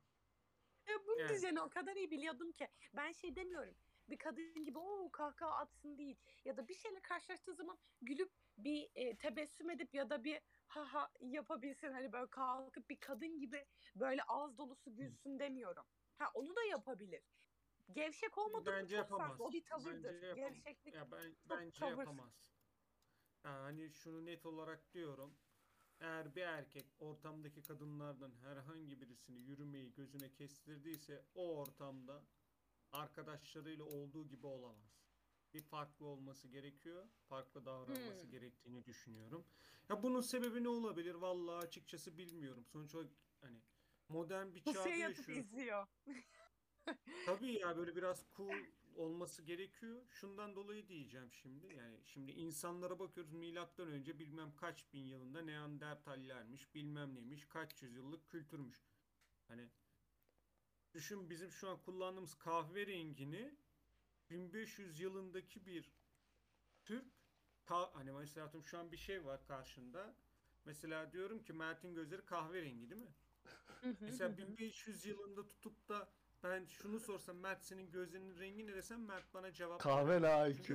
Ya bunun Yani. diyeceğini o kadar iyi biliyordum ki. Ben şey demiyorum. Bir kadın gibi o kahkaha atsın değil. Ya da bir şeyle karşılaştığı zaman gülüp bir e, tebessüm edip ya da bir ha ha yapabilsin. Hani böyle kalkıp bir kadın gibi böyle ağız dolusu gülsün demiyorum. Ha onu da yapabilir. Gevşek olmadığı Bence çok farklı. yapamaz. O bir tavırdır. Yapamaz. Gevşeklik Ya ben bence tavır. yapamaz. Yani hani şunu net olarak diyorum. Eğer bir erkek ortamdaki kadınlardan herhangi birisini yürümeyi gözüne kestirdiyse o ortamda arkadaşlarıyla olduğu gibi olamaz. Bir farklı olması gerekiyor. Farklı davranması Hmm. gerektiğini düşünüyorum. Ya bunun sebebi ne olabilir? Vallahi açıkçası bilmiyorum. Sonuç olarak hani modern bir çağda yatıp yaşıyoruz. izliyor. Tabii ya böyle biraz cool olması gerekiyor. Şundan dolayı diyeceğim şimdi. Yani şimdi insanlara bakıyoruz milattan önce bilmem kaç bin yılında Neandertallermiş, bilmem neymiş, kaç yüzyıllık kültürmüş. Hani düşün bizim şu an kullandığımız kahverengini 1500 yılındaki bir Türk ka- hani mesela atıyorum şu an bir şey var karşında. Mesela diyorum ki Mert'in gözleri kahverengi değil mi? Mesela 1500 yılında tutup da ben şunu sorsam Mert senin gözlerinin rengi ne desem Mert bana cevap Kahve ne IQ.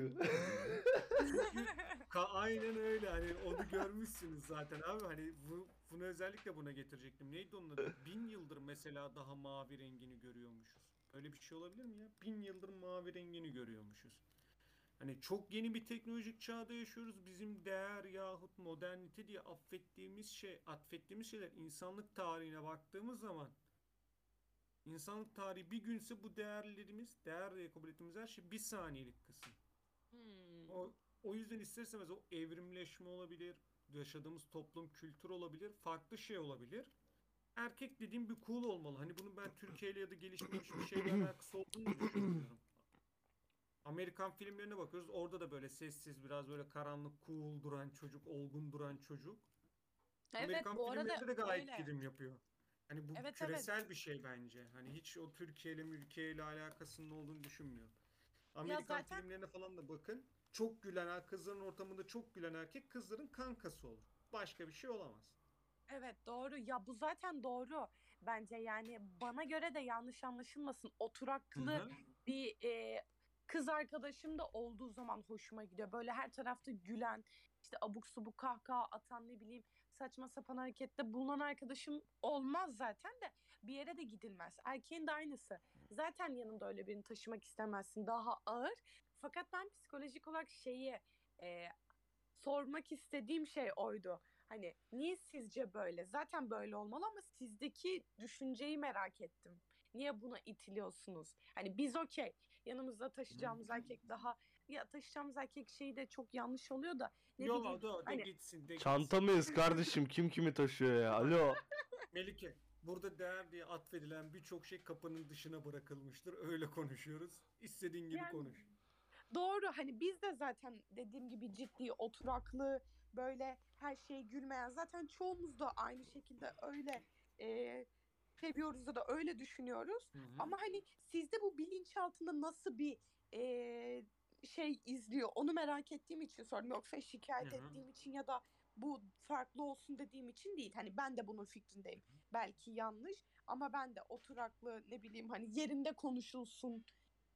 Çünkü ka- aynen öyle hani onu görmüşsünüz zaten abi hani bu, bunu özellikle buna getirecektim. Neydi onun adı? Bin yıldır mesela daha mavi rengini görüyormuşuz. Öyle bir şey olabilir mi ya? Bin yıldır mavi rengini görüyormuşuz. Hani çok yeni bir teknolojik çağda yaşıyoruz. Bizim değer yahut modernite diye affettiğimiz şey, atfettiğimiz şeyler insanlık tarihine baktığımız zaman insanlık tarihi bir günse bu değerlerimiz, değer diye kabul ettiğimiz her şey bir saniyelik kısım. Hmm. O, o yüzden ister istemez o evrimleşme olabilir, yaşadığımız toplum, kültür olabilir, farklı şey olabilir. Erkek dediğim bir cool olmalı. Hani bunun ben Türkiye ile ya da gelişmiş bir şeyle alakası olduğunu da düşünmüyorum. Amerikan filmlerine bakıyoruz. Orada da böyle sessiz, biraz böyle karanlık, cool duran çocuk, olgun duran çocuk. Evet Amerikan bu arada filmlerinde de gayet öyle. film yapıyor. Hani bu Evet, evet. küresel bir şey bence. Hani hiç o Türkiye ile mülkiye ile alakasının olduğunu düşünmüyorum. Amerikan zaten- filmlerine falan da bakın. Çok gülen er- kızların ortamında çok gülen erkek kızların kankası olur. Başka bir şey olamaz. Evet doğru ya bu zaten doğru bence yani bana göre de yanlış anlaşılmasın oturaklı Hı hı. bir e, kız arkadaşım da olduğu zaman hoşuma gidiyor böyle her tarafta gülen işte abuk subuk kahkaha atan ne bileyim saçma sapan harekette bulunan arkadaşım olmaz zaten de bir yere de gidilmez erkeğin de aynısı zaten yanında öyle birini taşımak istemezsin daha ağır fakat ben psikolojik olarak şeyi e, sormak istediğim şey oydu. Hani niye sizce böyle? Zaten böyle olmalı ama sizdeki düşünceyi merak ettim. Niye buna itiliyorsunuz? Hani biz okey. Yanımızda taşıyacağımız erkek daha ya taşıyacağımız erkek şeyi de çok yanlış oluyor da ne Yola bileyim. da, hani- gitsin de gitsin. Çanta mıyız kardeşim? Kim kimi taşıyor ya? Alo. Melike burada değer diye atfedilen birçok şey kapının dışına bırakılmıştır. Öyle konuşuyoruz. İstediğin gibi Yani- konuş. Doğru hani biz de zaten dediğim gibi ciddi oturaklı böyle her şeye gülmeyen zaten çoğumuz da aynı şekilde öyle e, seviyoruz ya da öyle düşünüyoruz. Hı hı. Ama hani sizde bu bilinçaltında nasıl bir eee, şey izliyor onu merak ettiğim için sordum. Yoksa şikayet Hı hı. ettiğim için ya da bu farklı olsun dediğim için değil. Hani ben de bunun fikrindeyim. Belki yanlış ama ben de oturaklı ne bileyim hani yerinde konuşulsun,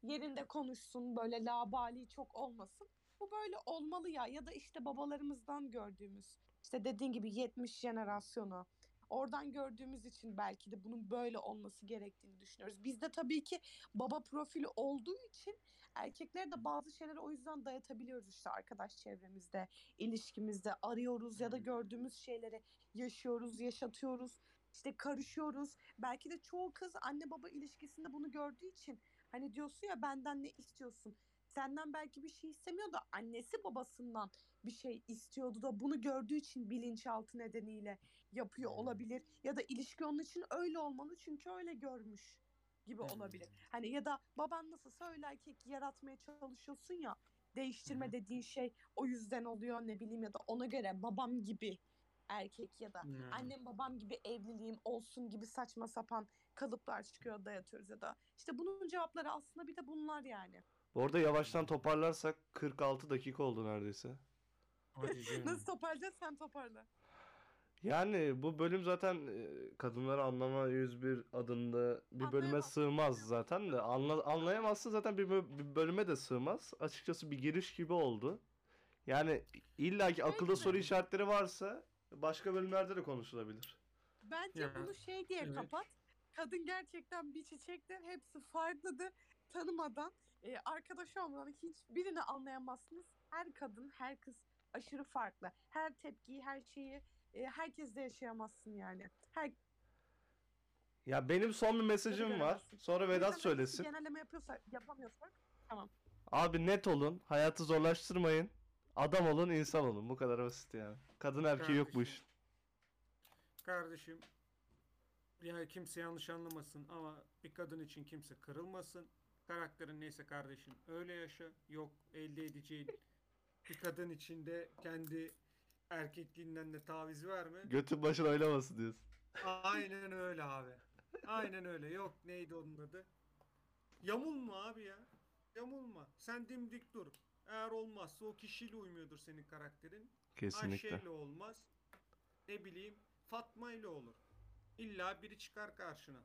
yerinde konuşsun böyle labali çok olmasın. Bu böyle olmalı ya ya da işte babalarımızdan gördüğümüz işte dediğin gibi 70 jenerasyonu oradan gördüğümüz için belki de bunun böyle olması gerektiğini düşünüyoruz. Bizde tabii ki baba profili olduğu için erkeklere de bazı şeyleri o yüzden dayatabiliyoruz işte arkadaş çevremizde, ilişkimizde arıyoruz ya da gördüğümüz şeyleri yaşıyoruz, yaşatıyoruz. işte karışıyoruz. Belki de çoğu kız anne baba ilişkisinde bunu gördüğü için hani diyorsun ya benden ne istiyorsun? Senden belki bir şey istemiyor da annesi babasından bir şey istiyordu da bunu gördüğü için bilinçaltı nedeniyle yapıyor olabilir. Ya da ilişki onun için öyle olmalı çünkü öyle görmüş gibi olabilir. Hani ya da baban nasılsa öyle erkek yaratmaya çalışıyorsun ya değiştirme dediğin şey o yüzden oluyor ne bileyim ya da ona göre babam gibi erkek ya da Yani. annem babam gibi evliliğim olsun gibi saçma sapan kalıplar çıkıyor dayatıyoruz ya da işte bunun cevapları aslında bir de bunlar yani. Bu arada yavaştan toparlarsak 46 dakika oldu neredeyse. Hadi canım. Nasıl toparlayacağız sen toparla. Yani bu bölüm zaten e, Kadınları Anlama 101 adında bir bölüme Anlayamaz. sığmaz zaten de anla, anlayamazsın zaten bir, bö- bir bölüme de sığmaz. Açıkçası bir giriş gibi oldu. Yani illaki akılda soru işaretleri varsa başka bölümlerde de konuşulabilir. Bence Ya, bunu şey diye evet. kapat. Kadın gerçekten bir çiçektir. Hepsi farklıdır. Tanımadan, e, arkadaş olmadan hiçbirini anlayamazsınız. Her kadın, her kız aşırı farklı. Her tepkiyi, her şeyi e, herkesle yaşayamazsın yani. Her Ya benim son bir mesajım var. göremezsin. Sonra Vedat söylesin. Genelleme yapıyorsa, yapamıyorsak Abi net olun. Hayatı zorlaştırmayın. Adam olun, insan olun. Bu kadar basit yani. Kadın erkeği yok bu Kardeşim. işin. Kardeşim ya kimse yanlış anlamasın ama bir kadın için kimse kırılmasın. Karakterin neyse kardeşim öyle yaşa. Yok elde edeceğin bir kadın için de kendi erkekliğinden de taviz verme. Götün başına oynamasın diyorsun. Aynen öyle abi. Aynen öyle. Yok neydi onun adı? Yamulma abi ya. Yamulma. Sen dimdik dur. Eğer olmazsa o kişiyle uymuyordur senin karakterin. Kesinlikle. Ayşe'yle olmaz. Ne bileyim Fatma ile olur. İlla biri çıkar karşına.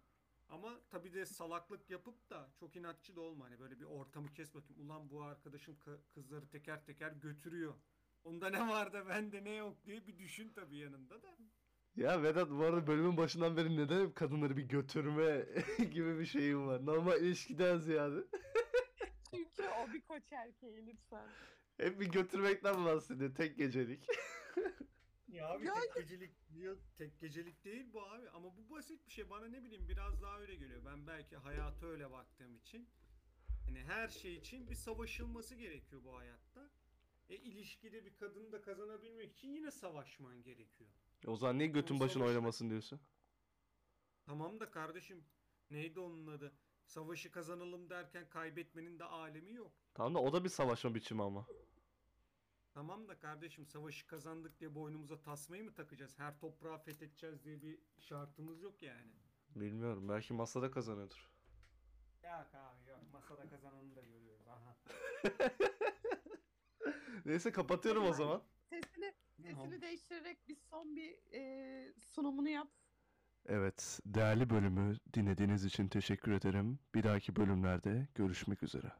Ama tabii de salaklık yapıp da çok inatçı da olma. Hani böyle bir ortamı kes bakayım. Ulan bu arkadaşım kı- kızları teker teker götürüyor. Onda ne var da bende ne yok diye bir düşün tabii yanında da. Ya Vedat bu arada bölümün başından beri neden hep kadınları bir götürme gibi bir şeyim var. Normal ilişkiden ziyade. çünkü o bir koç erkeği lütfen. Hep bir götürmekten bahsediyor tek gecelik. Ya abi Ya- tek gecelik diyor, tek gecelik değil bu abi ama bu basit bir şey bana ne bileyim biraz daha öyle geliyor. Ben belki hayata öyle baktığım için hani her şey için bir savaşılması gerekiyor bu hayatta. E ilişkide bir kadını da kazanabilmek için yine savaşman gerekiyor. o zaman niye götün O başına savaşta- oynamasın diyorsun? Tamam da kardeşim neydi onun adı? Savaşı kazanalım derken kaybetmenin de alemi yok. Tamam da o da bir savaşma biçimi ama. Tamam da kardeşim savaşı kazandık diye boynumuza tasmayı mı takacağız? Her toprağı fethedeceğiz diye bir şartımız yok yani. Bilmiyorum belki masada kazanıyordur. Yok abi yok. Masada kazananı da görüyoruz. Aha. Neyse kapatıyorum o zaman. Sesini, sesini değiştirerek bir son bir e, sunumunu yap. Evet, değerli bölümü dinlediğiniz için teşekkür ederim. Bir dahaki bölümlerde görüşmek üzere.